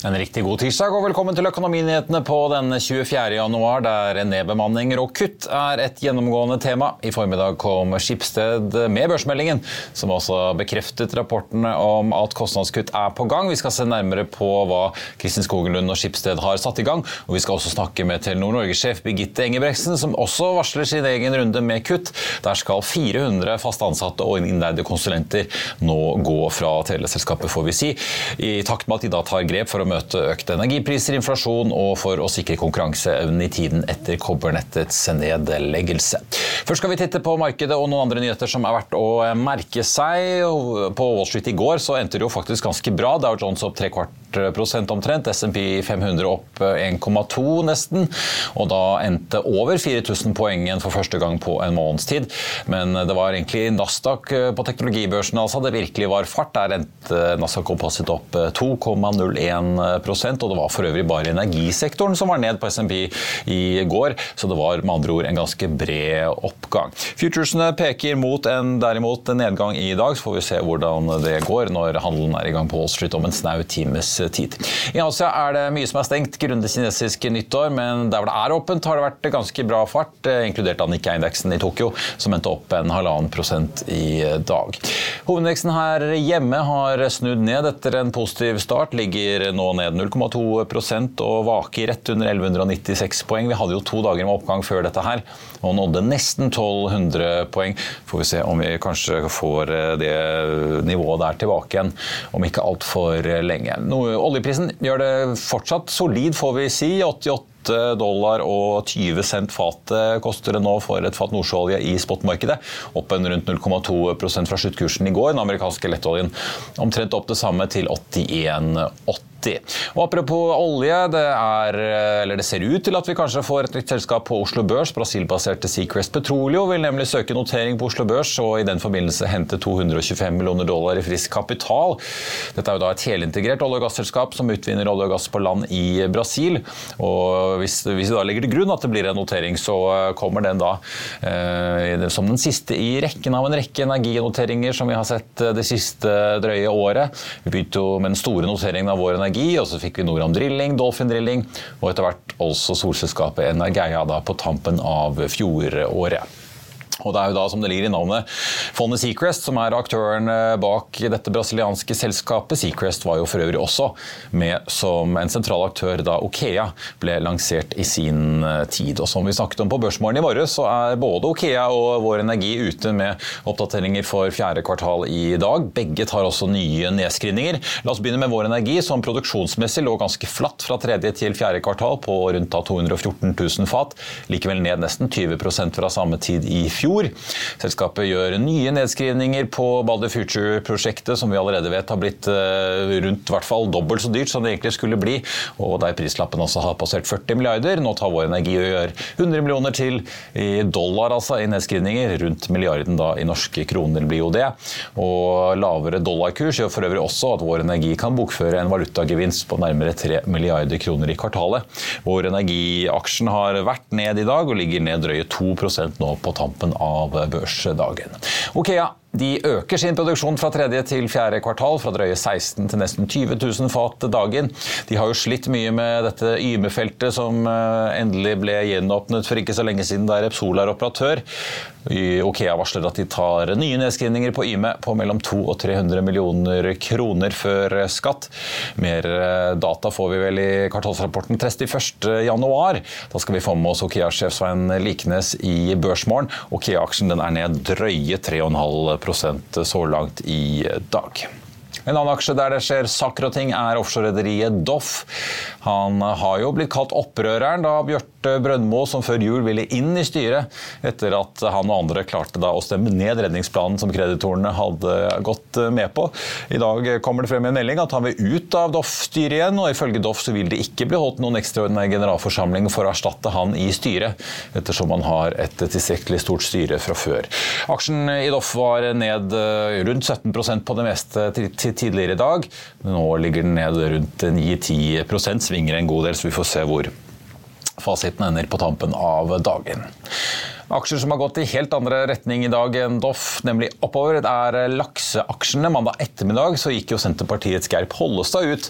En riktig god tirsdag og velkommen til Økonominyhetene på denne 24. januar, der nedbemanninger og kutt er et gjennomgående tema. I formiddag kom Skipsted med børsmeldingen, som også bekreftet rapportene om at kostnadskutt er på gang. Vi skal se nærmere på hva Kristin Skogenlund og Skipsted har satt i gang. Og vi skal også snakke med Telenor Norge-sjef Birgitte Engebreksen, som også varsler sin egen runde med kutt. Der skal 400 fast ansatte og innleide konsulenter nå gå fra teleselskapet, får vi si, i takt med at de da tar grep for å møte økte energipriser, inflasjon og for å sikre konkurranseevnen i tiden etter kobbernettets nedleggelse. Først skal vi titte på markedet og noen andre nyheter som er verdt å merke seg. På Wall Street i går så endte det jo faktisk ganske bra. Dow Jones opp tre kvart prosent omtrent. SMP 500 opp 1,2 nesten. Og da endte over 4000 poeng igjen for første gang på en måneds tid. Men det var egentlig Nasdaq på teknologibørsen altså. Det virkelig var fart. Der endte Nasdaq Composite opp 2,01 og det var for øvrig bare energisektoren som var ned på SMP i går. Så det var med andre ord en ganske bred oppgang. Futuresene peker mot en derimot nedgang i dag. Så får vi se hvordan det går når handelen er i gang på Wall Street om en snau times tid. I Asia er det mye som er stengt grunnet kinesisk nyttår, men der hvor det er åpent, har det vært ganske bra fart, inkludert av Nikkei-indeksen i Tokyo, som endte opp en halvannen prosent i dag. Hovedindeksen her hjemme har snudd ned etter en positiv start, ligger nå ned 0,2% og vaker rett under 1196 poeng. Vi hadde jo to dager med oppgang før dette her, og nådde nesten 1200 poeng. Får vi se om vi kanskje får det nivået der tilbake igjen om ikke altfor lenge. Oljeprisen gjør det fortsatt solid, får vi si. 88 dollar og 20 cent fatet koster det nå for et fat nordsjøolje i spotmarkedet. Opp en rundt 0,2 fra sluttkursen i går. Den amerikanske lettoljen omtrent opp det samme til 81,80. Og Apropos olje, det, er, det, ser ut til at vi kanskje får et nytt selskap på Oslo Børs. Brasilbaserte Seacrest Petroleo vil nemlig søke notering på Oslo Børs og i den forbindelse hente 225 millioner dollar i frisk kapital. Dette er jo da et helintegrert olje- og gasselskap som utvinner olje og gass på land i Brasil. og hvis, hvis, vi da legger til grunn at det blir en notering, så kommer den da eh, som den siste i rekken av en rekke energinoteringer som vi har sett det siste drøye året. Vi begynte jo med den store noteringen av vår energi Energi, og så fikk vi Noram Drilling, Dolphin Drilling, og etter hvert også solselskapet Energeia da på tampen av fjoråret. Og det er jo da, som det ligger i navnet, fondet Seacrest som er aktøren eh, bak dette brasilianske selskapet. Seacrest var jo for øvrig også med som en sentral aktør da Okea ble lansert i sin eh, tid. Og som vi snakket om på Børsmorgen i morges, så er både Okea og Vår Energi ute med oppdateringer for fjerde kvartal i dag. Begge tar også nye nedskrivninger. La oss begynne med Vår Energi, som produksjonsmessig lå ganske flatt fra tredje til fjerde kvartal på rundt 214 000 fat. Likevel ned nesten 20% fra samme tid i fjor fjor. Selskapet gjør nye nedskrivninger på Balder Future-prosjektet, som vi allerede vet har blitt eh, rundt hvert fall dobbelt så dyrt som det egentlig skulle bli, og der prislappen også har passert 40 milliarder. Nå tar Vår Energi og gjør 100 millioner til i dollar altså, i nedskrivninger. Rundt milliarden da i norske kroner blir jo det. Og lavere dollarkurs gjør for øvrig også at Vår Energi kan bokføre en valutagevinst på nærmere 3 milliarder kroner i kvartalet. Vår Energi-aksjen har vært ned i dag og ligger ned drøye 2% nå på tampen av børsdagen. Okea De øker sin produksjon fra tredje til fjerde kvartal, fra drøye 16 til nesten 20 000 fat dagen. De har jo slitt mye med dette Yme-feltet som eh, endelig ble gjenåpnet for ikke så lenge siden, der Repsol er operatør. Okea varsler at de tar nye nedskrivninger på Yme på mellom 200 og 300 millioner kroner før skatt. Mer eh, data får vi vel i kvartalsrapporten 31.1. Da skal vi få med oss Okea-sjef Svein Liknes i Børsmorgen. Okea-aksjen er ned drøye 3,5 så langt i dag. En annen aksje der det skjer saker og ting, er offshorerederiet Doff. Han har jo blitt kalt opprøreren da Bjørte Brøndmo, som før jul ville inn i styret, etter at han og andre klarte å stemme ned redningsplanen som kreditorene hadde gått med på. I dag kommer det frem en melding at han vil ut av Doff-styret igjen, og ifølge Doff så vil det ikke bli holdt noen ekstraordinær generalforsamling for å erstatte han i styret, ettersom han har et tilstrekkelig stort styre fra før. Aksjen i Doff var ned rundt 17% på det meste tidligere i dag. Nå ligger den ned rundt 9-10% svinger en god del, så vi får se hvor fasiten ender på tampen av dagen. Aksjer som har gått i helt andre retning i dag enn Doff, nemlig oppover, det er lakseaksjene. Mandag ettermiddag så gikk jo Senterpartiets Geir Pollestad ut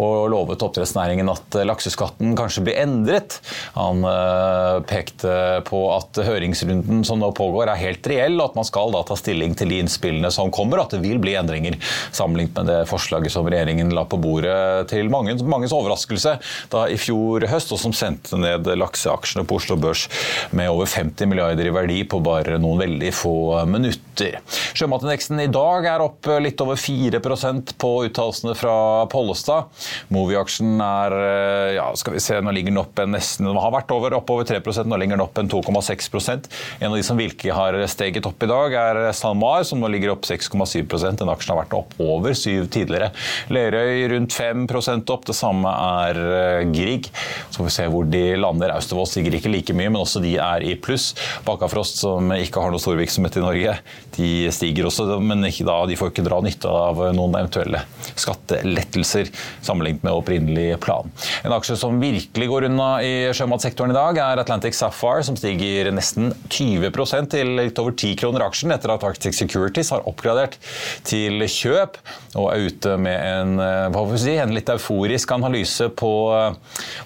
og lovet oppdrettsnæringen at lakseskatten kanskje blir endret. Han øh, pekte på at høringsrunden som nå pågår er helt reell, og at man skal da ta stilling til de innspillene som kommer, og at det vil bli endringer sammenlignet med det forslaget som regjeringen la på bordet til mange, manges overraskelse da i fjor høst, og som sendte ned lakseaksjene på Oslo Børs med over 50 milliarder milliarder i verdi på bare noen veldig få minutter. Sjømatindeksen i dag er opp litt over 4% på uttalelsene fra Pollestad. Movi-aksjen er eh, ja, skal vi se, nå ligger den opp en nesten, den har vært over, oppover 3 nå ligger den opp en 2,6% En av de som virkelig har steget opp i dag, er SalMar, som nå ligger opp 6,7% Den aksjen har vært opp over 7 tidligere. Lerøy rundt 5% opp. Det samme er eh, Grieg. Så får vi se hvor de lander. Austevoll stiger ikke like mye, men også de er i pluss. Bakkafrost, som ikke har noe stor virksomhet i Norge, de stiger også, men da, de får ikke dra nytte av noen eventuelle skattelettelser sammenlignet med opprinnelig plan. En aksje som virkelig går unna i sjømatsektoren i dag, er Atlantic Sapphire, som stiger nesten 20 til litt over 10 kroner aksjen etter at Arctic Securities har oppgradert til kjøp og er ute med en, si, en litt euforisk analyse på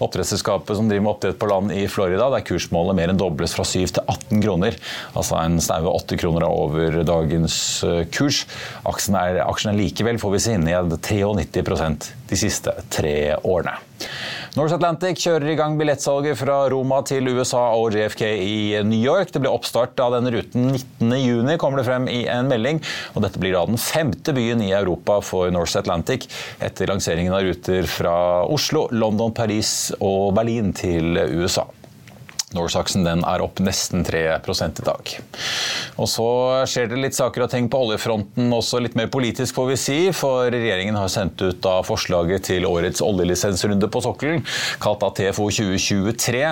oppdrettsselskapet som driver med oppdrett på land i Florida, der kursmålet mer enn dobles fra 7 til 18 kroner. Altså en snaue 8 kroner over dagens eh, kurs. Aksjen er, aksjen er likevel, får vi si, ned 93% de siste tre årene. Norse Atlantic kjører i gang billettsalget fra Roma til USA og JFK i New York. Det blir oppstart av denne ruten 19.6, kommer det frem i en melding. og Dette blir da den femte byen i Europa for Norse Atlantic etter lanseringen av ruter fra Oslo, London, Paris og Berlin til USA. Den er opp nesten 3 i dag. Og Så skjer det litt saker og ting på oljefronten, også litt mer politisk, får vi si. For regjeringen har sendt ut da forslaget til årets oljelisensrunde på sokkelen, kalt da TFO 2023.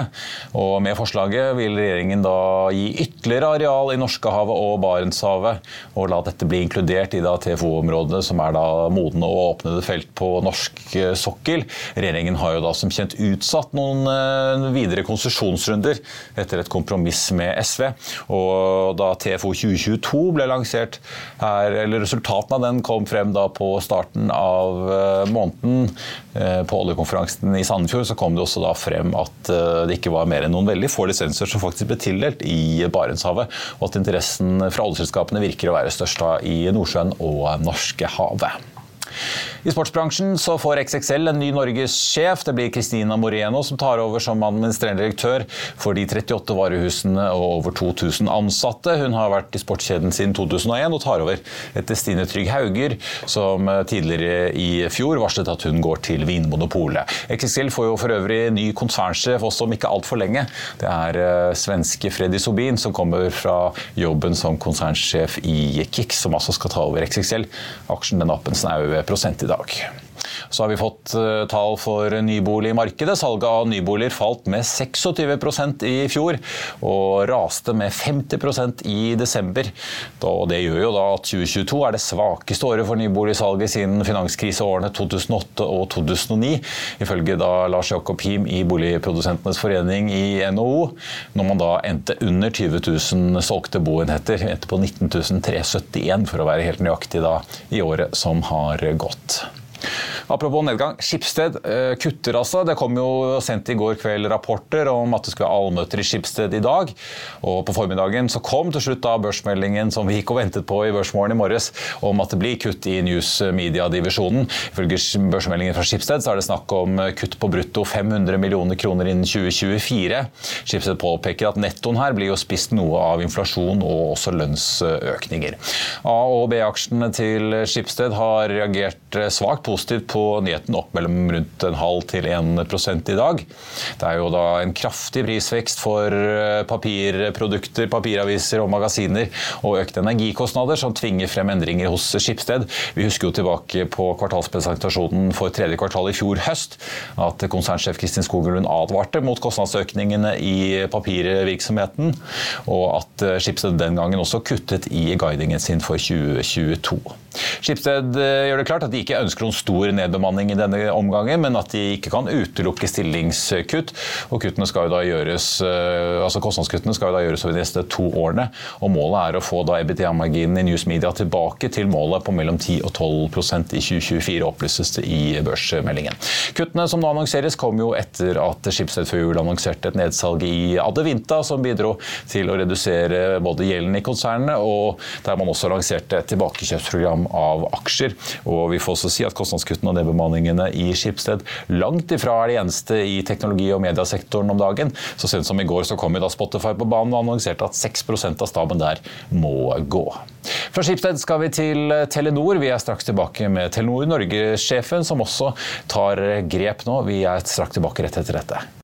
Og Med forslaget vil regjeringen da gi ytterligere areal i Norskehavet og Barentshavet, og la dette bli inkludert i da TFO-områdene, som er da modne og åpnede felt på norsk eh, sokkel. Regjeringen har jo da som kjent utsatt noen eh, videre konsesjonsrunder runder etter et kompromiss med SV. Og da TFO 2022 ble lansert her, eller resultatene av den kom frem da på starten av eh, måneden eh, på oljekonferansen i Sandefjord, så kom det også da frem at eh, det ikke var mer enn noen veldig få lisenser som faktisk ble tildelt i Barentshavet, og at interessen fra oljeselskapene virker å være størst i Nordsjøen og Norskehavet. I sportsbransjen så får XXL en ny norgessjef. Det blir Christina Moreno som tar over som administrerende direktør for de 38 varehusene og over 2000 ansatte. Hun har vært i sportskjeden siden 2001 og tar over etter Stine Trygg Hauger, som tidligere i fjor varslet at hun går til Vinmonopolet. XXL får jo for øvrig ny konsernsjef også om ikke altfor lenge. Det er eh, svenske Freddy Sobin som kommer fra jobben som konsernsjef i Kix, som altså skal ta over XXL. Aksjen den opp en snau prosent i dag. Så har vi fått uh, tall for nyboligmarkedet. Salget av nyboliger falt med 26% i fjor, og raste med 50% i desember. Det gjør jo da at 2022 er det svakeste året for nyboligsalget siden finanskriseårene 2008 og 2009, ifølge da Lars Jakob Him i Boligprodusentenes forening i NHO, når man da endte under 20 000 solgte boenheter, endte på 19 371 for å være helt nøyaktig da i året som har gått. Apropos nedgang. Skipsted eh, kutter altså. Det kom jo sendt i går kveld rapporter om at det skulle være allmøter i Skipsted i dag. Og på formiddagen så kom til slutt da børsmeldingen som vi gikk og ventet på i Børsmorgen i morges, om at det blir kutt i news media-divisjonen. Ifølge børsmeldingen fra Skipsted så er det snakk om kutt på brutto 500 millioner kroner innen 2024. Skipsted påpeker at nettoen her blir jo spist noe av inflasjon og også lønnsøkninger. A- og B-aksjene til Skipsted har reagert svakt positivt på nyheten, opp mellom rundt en halv til 1 i dag. Det er jo da en kraftig prisvekst for eh, papirprodukter, papiraviser og magasiner, og økte energikostnader som tvinger frem endringer hos Skipsted. Vi husker jo tilbake på kvartalspresentasjonen for tredje kvartal i fjor høst at konsernsjef Kristin Skogelund advarte mot kostnadsøkningene i papirvirksomheten, og at eh, Skipsted den gangen også kuttet i guidingen sin for 2022. Skipsted eh, gjør det klart at de ikke ønsker noen stor nedbemanning i denne omgangen, men at de ikke kan utelukke stillingskutt. Og kuttene skal jo da gjøres, eh, altså Kostnadskuttene skal jo da gjøres over de neste to årene. og Målet er å få da EBITDA-marginen i News Media tilbake til målet på mellom 10 og 12% i 2024, opplyses det i børsmeldingen. Kuttene som nå annonseres, kom jo etter at Skipsted før jul annonserte et nedsalg i Adevinta, som bidro til å redusere både gjelden i konsernet og der man også lanserte et tilbakekjøpsprogram av aksjer. Og vi får også si at kostnadskuttene og nedbemanningene i Skipsted langt ifra er de eneste i teknologi- og mediasektoren om dagen. Så sent som i går så kom Spotify på banen og annonserte at 6% av staben der må gå. Fra Skipsted skal vi til Telenor. Vi er straks tilbake med Telenor Norge-sjefen, som også tar grep nå. Vi er straks tilbake rett etter dette.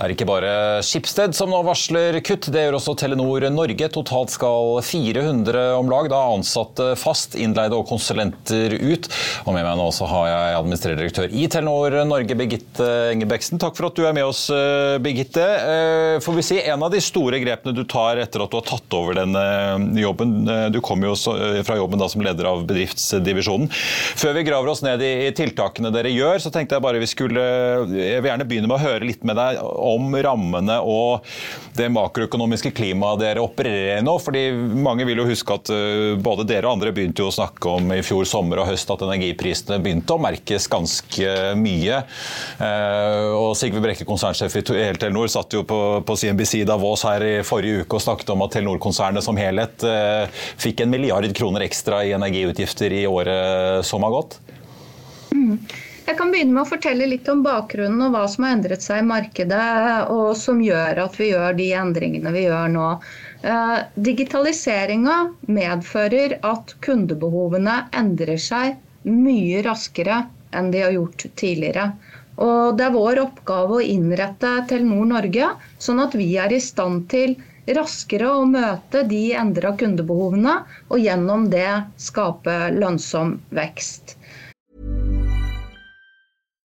Det er ikke bare Skipsted som nå varsler kutt, det gjør også Telenor Norge. Totalt skal 400 om lag da ansatte fast, innleide og konsulenter ut. Og med meg nå så har jeg administrerende direktør i Telenor Norge, Birgitte Engebeksen. Takk for at du er med oss, eh, Birgitte. Eh, får vi si en av de store grepene du tar etter at du har tatt over denne jobben. Eh, du kom jo fra jobben da som leder av bedriftsdivisjonen. Før vi graver oss ned i tiltakene dere gjør, så tenkte jeg bare vi skulle Jeg vil gjerne begynne med å høre litt med deg om rammene og det makroøkonomiske klimaet dere opererer i nå. fordi Mange vil jo huske at eh, både dere og andre begynte jo å snakke om i fjor sommer og høst at energiprisene begynte å merkes ganske mye. Eh, og Sigve Brekke, konsernsjef i Telenor, satt jo på, på CNBC Davos her i forrige uke og snakket om at Telenor-konsernet som helhet eh, fikk en milliard kroner ekstra i energiutgifter i året som har gått. Jeg kan begynne med å fortelle litt om bakgrunnen og hva som har endret seg i markedet, og som gjør at vi gjør de endringene vi gjør nå. Eh, Digitaliseringa medfører at kundebehovene endrer seg mye raskere enn de har gjort tidligere. Og det er vår oppgave å innrette Telenor Norge sånn at vi er i stand til raskere å møte de endra kundebehovene, og gjennom det skape lønnsom vekst.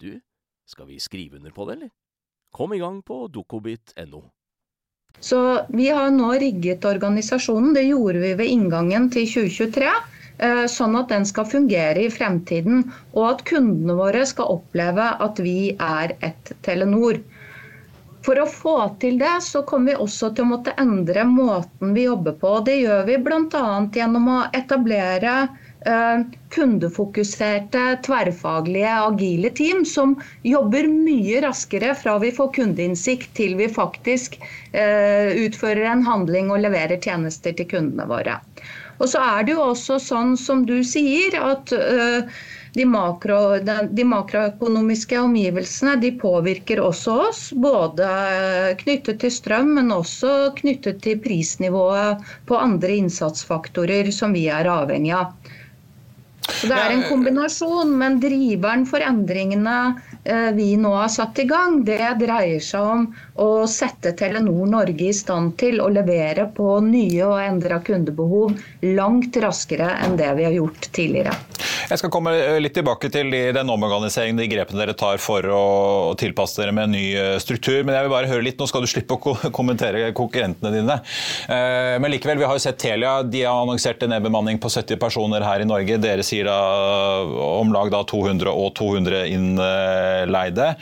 du, skal vi skrive under på det, eller? Kom i gang på dokobit.no. Så vi har nå rigget organisasjonen, det gjorde vi ved inngangen til 2023. Eh, sånn at den skal fungere i fremtiden, og at kundene våre skal oppleve at vi er et Telenor. For å få til det, så kommer vi også til å måtte endre måten vi jobber på. Det gjør vi bl.a. gjennom å etablere kundefokuserte, tverrfaglige, agile team som jobber mye raskere fra vi får kundeinnsikt til vi faktisk eh, utfører en handling og leverer tjenester til kundene våre. Og så er det jo også sånn som du sier, at eh, de, makro, de, makroøkonomiske omgivelsene de påvirker også oss. Både knyttet til strøm, men også knyttet til prisnivået på andre innsatsfaktorer som vi er avhengig av. Så Det er en kombinasjon, men driveren for endringene eh, vi nå har satt i gang, det dreier seg om å sette Telenor Norge i stand til å levere på nye og endra kundebehov langt raskere enn det vi har gjort tidligere. Jeg skal komme litt tilbake til den omorganiseringen, de grepene dere tar for å tilpasse dere med en ny eh, struktur. Men jeg vil bare høre litt, nå skal du slippe å kommentere konkurrentene dine. Eh, men likevel, vi har jo sett Telia. De har annonsert en nedbemanning på 70 personer her i Norge. Dere sier da om lag da 200 og 200 innleide.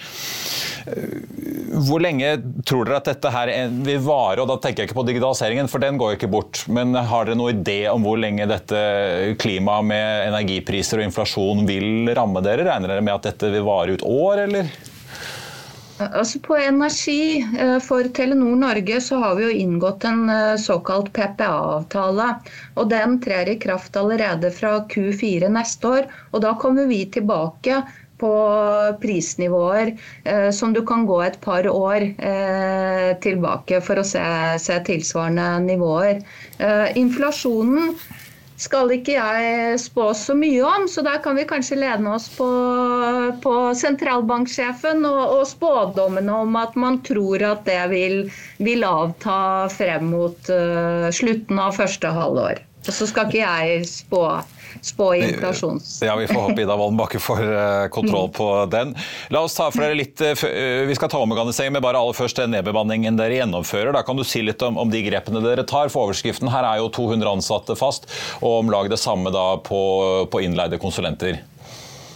Hvor lenge tror dere at dette her vil vare? Og da tenker jeg ikke på digitaliseringen, for den går jo ikke bort. Men har dere noen idé om hvor lenge dette klimaet med energipriser og inflasjon vil ramme dere? Regner dere med at dette vil vare ut år, eller? Altså På energi eh, for Telenor Norge så har vi jo inngått en eh, såkalt PPA-avtale. og Den trer i kraft allerede fra Q4 neste år. og Da kommer vi tilbake på prisnivåer eh, som du kan gå et par år eh, tilbake for å se, se tilsvarende nivåer. Eh, inflasjonen skal ikke jeg spå så mye om, så der kan vi kanskje lene oss på, på sentralbanksjefen og, og, spådommene om at man tror at det vil, vil avta frem mot uh, slutten av første halvår. Så skal ikke jeg spå spå i inflasjons... Ja, Vi får håpe Ida Wolden Bakke får eh, kontroll på den. La oss ta for dere litt, eh, eh, Vi skal ta omorganisering, men bare aller først den nedbemanningen dere gjennomfører. Da kan du si litt om, om, de grepene dere tar. For overskriften her er jo 200 ansatte fast, og om lag det samme da på, på innleide konsulenter.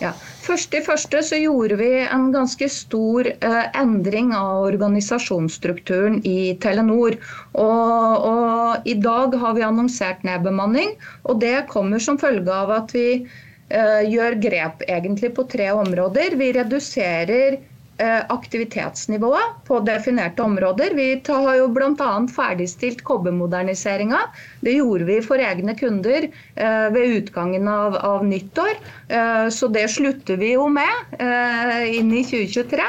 Ja. Først i første så gjorde vi en ganske stor eh, endring av organisasjonsstrukturen i Telenor. Og, og, I dag har vi annonsert nedbemanning, og det kommer som følge av at vi eh, gjør grep egentlig på tre områder. Vi reduserer aktivitetsnivået på definerte områder. Vi har jo bl.a. ferdigstilt kobbermoderniseringa. Det gjorde vi for egne kunder eh, ved utgangen av, av nyttår. Eh, så det slutter vi jo med inn i 2023.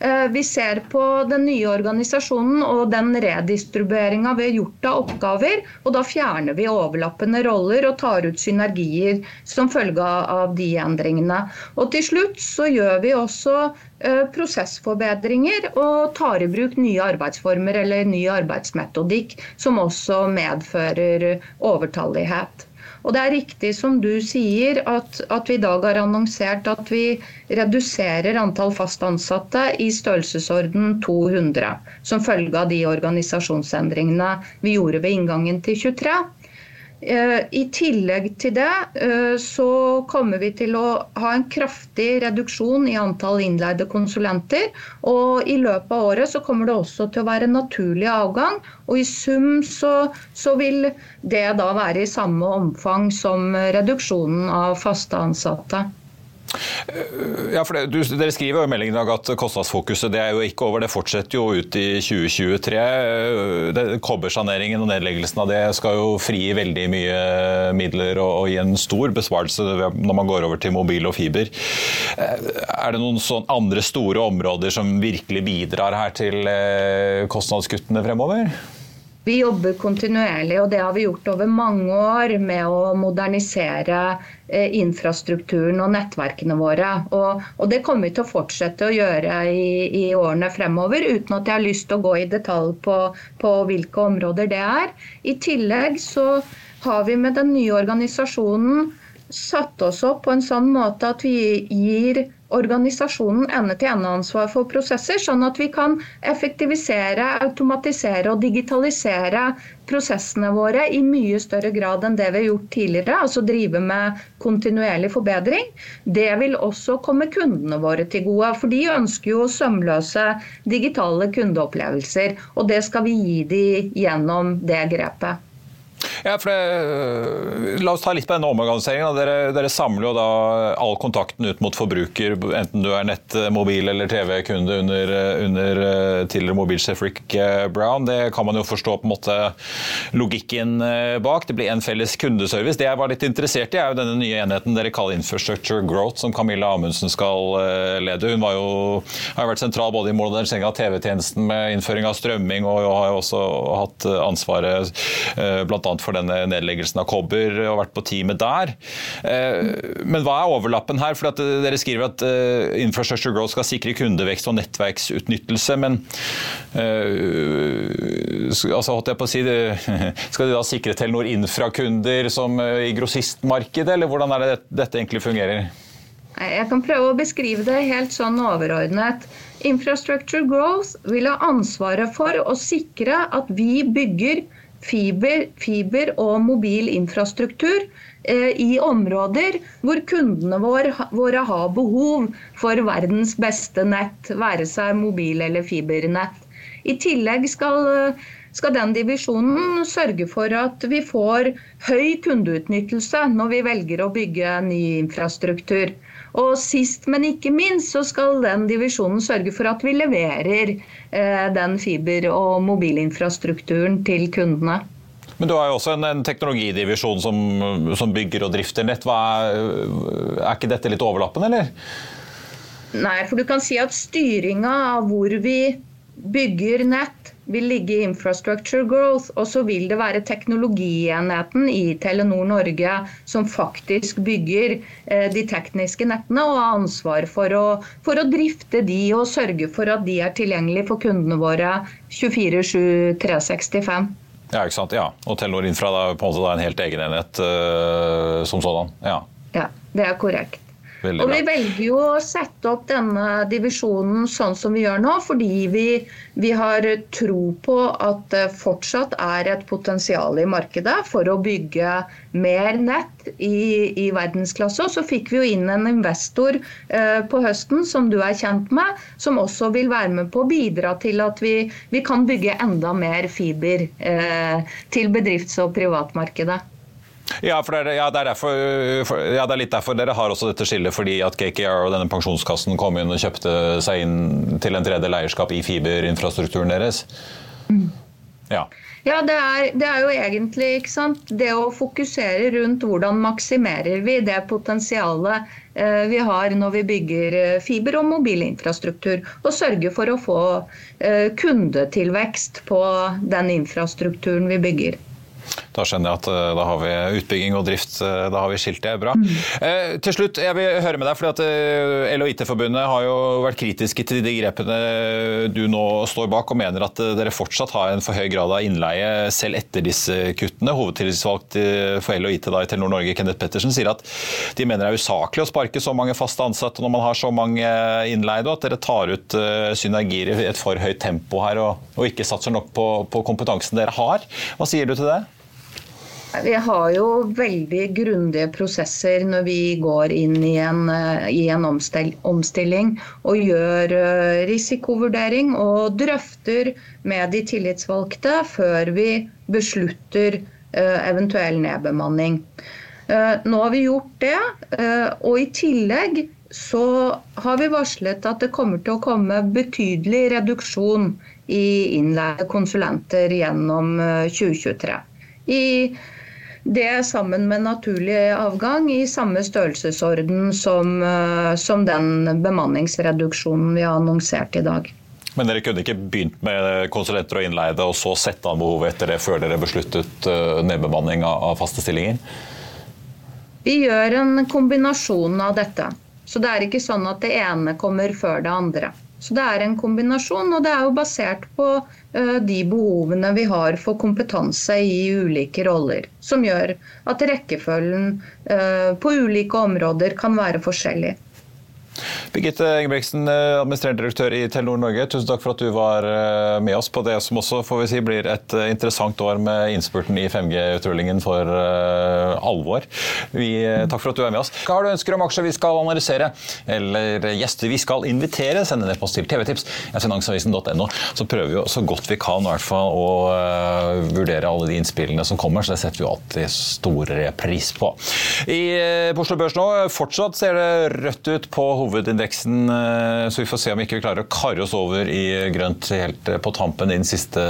Eh, vi ser på den nye organisasjonen og den redistribueringa vi har gjort av oppgaver. og Da fjerner vi overlappende roller og tar ut synergier som følge av de endringene. Og Til slutt så gjør vi også eh, prosessforbedringer og tar i bruk nye arbeidsformer eller ny arbeidsmetodikk, som også medfører overtallighet. Og det er riktig som du sier, at, at, vi i dag har annonsert at vi reduserer antall fast ansatte i størrelsesorden 200, som følge av de organisasjonsendringene vi gjorde ved inngangen til 23. Eh, I tillegg til det eh, så kommer vi til å ha en kraftig reduksjon i antall innleide konsulenter. Og i løpet av året så kommer det også til å være naturlig avgang. Og i sum så, så vil det da være i samme omfang som reduksjonen av faste ansatte. Ja, for det, du, Dere skriver jo i meldingen at kostnadsfokuset det er jo ikke over, det fortsetter jo ut i 2023. Kobbersaneringen og nedleggelsen av det skal jo frigi veldig mye midler og, og gi en stor besparelse når man går over til mobil og fiber. Er det noen sånn andre store områder som virkelig bidrar her til eh, kostnadskuttene fremover? Vi jobber kontinuerlig, og det har vi gjort over mange år, med å modernisere eh, infrastrukturen og nettverkene våre. Og, og, det kommer vi til å fortsette å gjøre i, i, årene fremover, uten at jeg har lyst til å gå i detalj på, på hvilke områder det er. I tillegg så har vi med den nye organisasjonen satt oss opp på en sånn måte at vi gir organisasjonen ende-til-ende-ansvar for prosesser, sånn at vi kan effektivisere, automatisere og digitalisere prosessene våre i mye større grad enn det vi har gjort tidligere. Altså drive med kontinuerlig forbedring. Det vil også komme kundene våre til gode. For de ønsker jo sømløse digitale kundeopplevelser. Og det skal vi gi dem gjennom det grepet. Ja, for det, La oss ta litt på denne omorganiseringen. Dere, dere, samler jo da all kontakten ut mot forbruker, enten du er nett-, mobil- eller TV-kunde under, under, eh, tidligere mobilsjef Rick Brown. Det kan man jo forstå på en måte logikken bak. Det blir en felles kundeservice. Det jeg var litt interessert i, er jo denne nye enheten dere kaller Infrastructure Growth, som Camilla Amundsen skal lede. Hun jo, har jo vært sentral både i modernisering av TV-tjenesten med innføring av strømming, og har jo også hatt ansvaret bl.a for denne nedleggelsen av kobber og vært på teamet der. Eh, men hva er overlappen her? For Dere skriver at eh, Infrastructure Growth skal sikre kundevekst og nettverksutnyttelse. Men altså, holdt jeg på å si, skal de da sikre Telenor Infra-kunder som i grossistmarkedet, eller hvordan er det dette egentlig fungerer? Jeg kan prøve å beskrive det helt sånn overordnet. Infrastructure Growth vil ha ansvaret for å sikre at vi bygger fiber, fiber og mobil infrastruktur eh, i områder hvor kundene våre, har behov for verdens beste nett, være seg mobil- eller fibernett. I tillegg skal, skal den divisjonen sørge for at vi får høy kundeutnyttelse når vi velger å bygge ny infrastruktur. Og sist, men ikke minst, så skal den divisjonen sørge for at vi leverer eh, den fiber- og mobilinfrastrukturen til kundene. Men du har jo også en, en teknologidivisjon som, som, bygger og drifter nett. Er, er ikke dette litt overlappende, eller? Nei, for du kan si at styringa av hvor vi bygger nett, vil ligge i infrastructure growth, og så vil det være teknologienheten i Telenor Norge som faktisk bygger eh, de tekniske nettene og har ansvar for å, for å, drifte de og sørge for at de er tilgjengelige for kundene våre 24-7 365. Ja, ikke sant. Ja. Og Telenor Infra er på en måte en helt egen enhet uh, som sådan. Ja. ja, det er korrekt. Veldig og Vi velger jo å sette opp denne divisjonen sånn som vi gjør nå, fordi vi, vi, har tro på at det fortsatt er et potensial i markedet for å bygge mer nett i, i verdensklasse. Og så fikk vi jo inn en investor eh, på høsten som du er kjent med, som også vil være med på å bidra til at vi, vi kan bygge enda mer fiber eh, til bedrifts- og privatmarkedet. Ja, for det, er, ja, det er derfor, for, ja, det er litt derfor dere har også dette skillet, fordi at KKR og denne pensjonskassen kom inn og kjøpte seg inn til en tredje eierskap i fiberinfrastrukturen deres. Mm. Ja. Ja, det er, det er, jo egentlig ikke sant? det å fokusere rundt hvordan maksimerer vi det potensialet eh, vi har når vi bygger eh, fiber- og mobilinfrastruktur, og sørge for å få eh, kundetilvekst på den infrastrukturen vi bygger. Da skjønner jeg at eh, da har vi utbygging og drift, eh, da har vi skilt det. Bra. Mm. Eh, til slutt, jeg vil høre med deg, fordi at EL og IT-forbundet har jo vært kritiske til de grepene du nå står bak, og mener at dere fortsatt har en for høy grad av innleie selv etter disse kuttene. Hovedtillitsvalgt for LO IT da, i Telenor Norge, Kenneth Pettersen, sier at de mener det er usaklig å sparke så mange faste ansatte når man har så mange innleide, og at dere tar ut synergier i et for høyt tempo her og, og ikke satser nok på, på kompetansen dere har. Hva sier du til det? Vi har jo veldig grundige prosesser når vi går inn i en, eh, i en omstilling og gjør eh, risikovurdering og drøfter med de tillitsvalgte før vi beslutter eh, eventuell nedbemanning. Nå har vi gjort det, og i tillegg så har vi varslet at det kommer til å komme betydelig reduksjon i innleide konsulenter gjennom 2023. I det sammen med naturlig avgang i samme størrelsesorden som, eh, som den bemanningsreduksjonen vi har annonsert i dag. Men dere kunne ikke begynt med konsulenter og innleide, og så sette an behovet etter det, før dere besluttet eh, nedbemanning av faste stillinger? Vi gjør en kombinasjon av dette. Så det er ikke sånn at det ene kommer før det andre. Så det er en kombinasjon, og det er jo basert på uh, de behovene vi har for kompetanse i ulike roller. Som gjør at rekkefølgen uh, på ulike områder kan være forskjellig. Birgitte Engebreksen, eh, administrerende direktør i Telenor Norge. Tusen takk for at du var eh, med oss på det som også får vi si, blir et eh, interessant år med innspurten i 5G-utrullingen for alvor. Vi, takk for at du er med oss. Hva har du ønsker om aksjer vi skal analysere, eller gjester vi skal invitere? Send en e-post til tvtips. Finansavisen.no. Så prøver vi så godt vi kan i hvert fall å vurdere alle de innspillene som kommer, så det setter vi alltid stor pris på. I Oslo Børs nå fortsatt ser det rødt ut på hovedindeksen, eh, så vi får se om vi ikke klarer å karre oss over i grønt helt eh, på tampen i den siste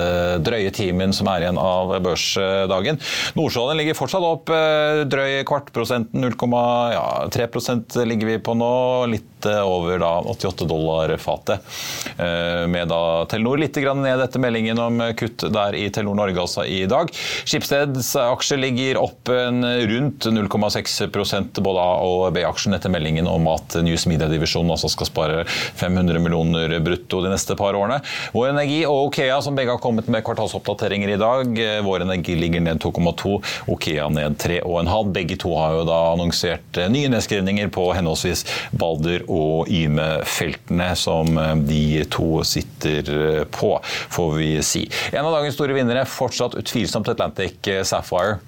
drøye timen som er igjen av børsdagen. Nordsjøoljen ligger fortsatt opp eh, drøy kvartprosenten, 0,3 ja, ligger vi på nå. Litt over da 88 dollar fatet. Med da Telenor litt ned etter meldingen om kutt der i Telenor Norge altså i dag. Skipsteds aksje ligger opp rundt 0,6% både A- og B-aksjen etter meldingen om at News Media-divisjonen altså skal spare 500 millioner brutto de neste par årene. Vår Energi og Okea, som begge har kommet med kvartalsoppdateringer i dag. Vår Energi ligger ned 2,2, Okea ned 3,5. Begge to har jo da annonsert nye nedskrivninger på henholdsvis Balder og Yme-feltene, som de to sitter på, får vi si. En av dagens store vinnere fortsatt utvilsomt Atlantic Sapphire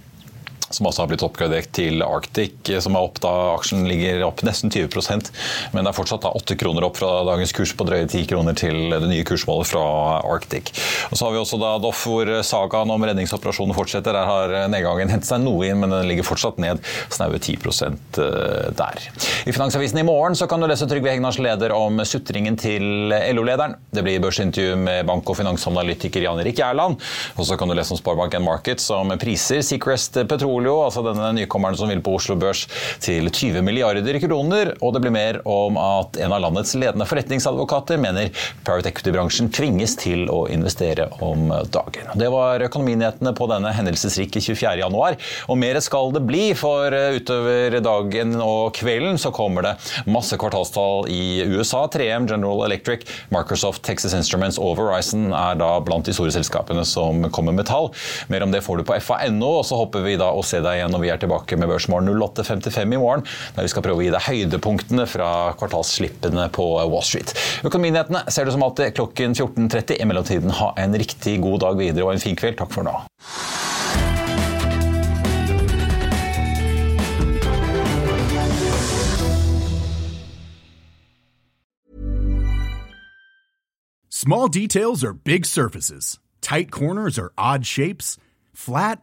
som også har blitt oppgradert til Arctic, som er opp da aksjen ligger opp nesten 20% men det er fortsatt da 8 kroner opp fra dagens kurs på drøye 10 kroner til det nye kursmålet fra Arctic. Og Så har vi også da Doff, hvor sagaen om redningsoperasjonen fortsetter. Der har nedgangen hentet seg noe inn, men den ligger fortsatt ned snaue 10 eh, der. I Finansavisen i morgen så kan du lese Trygve Hegnars leder om sutringen til LO-lederen. Det blir børsintervju med bank- og finansanalytiker Jan Erik Gjerland. Og så kan du lese om Sparebank Market som priser Secrest Petroleum Folio, altså denne nykommeren som vil på Oslo Børs, til 20 milliarder kroner. Og det blir mer om at en av landets ledende forretningsadvokater mener private equity-bransjen tvinges til å investere om dagen. Det var økonominyhetene på denne hendelsesrike 24. januar. Og mer skal det bli, for utover dagen og kvelden så kommer det masse kvartalstall i USA. 3M, General Electric, Microsoft, Texas Instruments og Verizon er da blant de store selskapene som kommer med tall. Mer om det får du på fa.no, og så hopper vi da å deg igjen når vi er tilbake med Børsmorgen 08.55 i morgen, der vi skal prøve å gi deg høydepunktene fra kvartalsslippene på Wall Street. Økonominyhetene ser du som alltid klokken 14.30. I mellomtiden, ha en riktig god dag videre og en fin kveld. Takk for nå. Small details are big surfaces. Tight corners are odd shapes. Flat,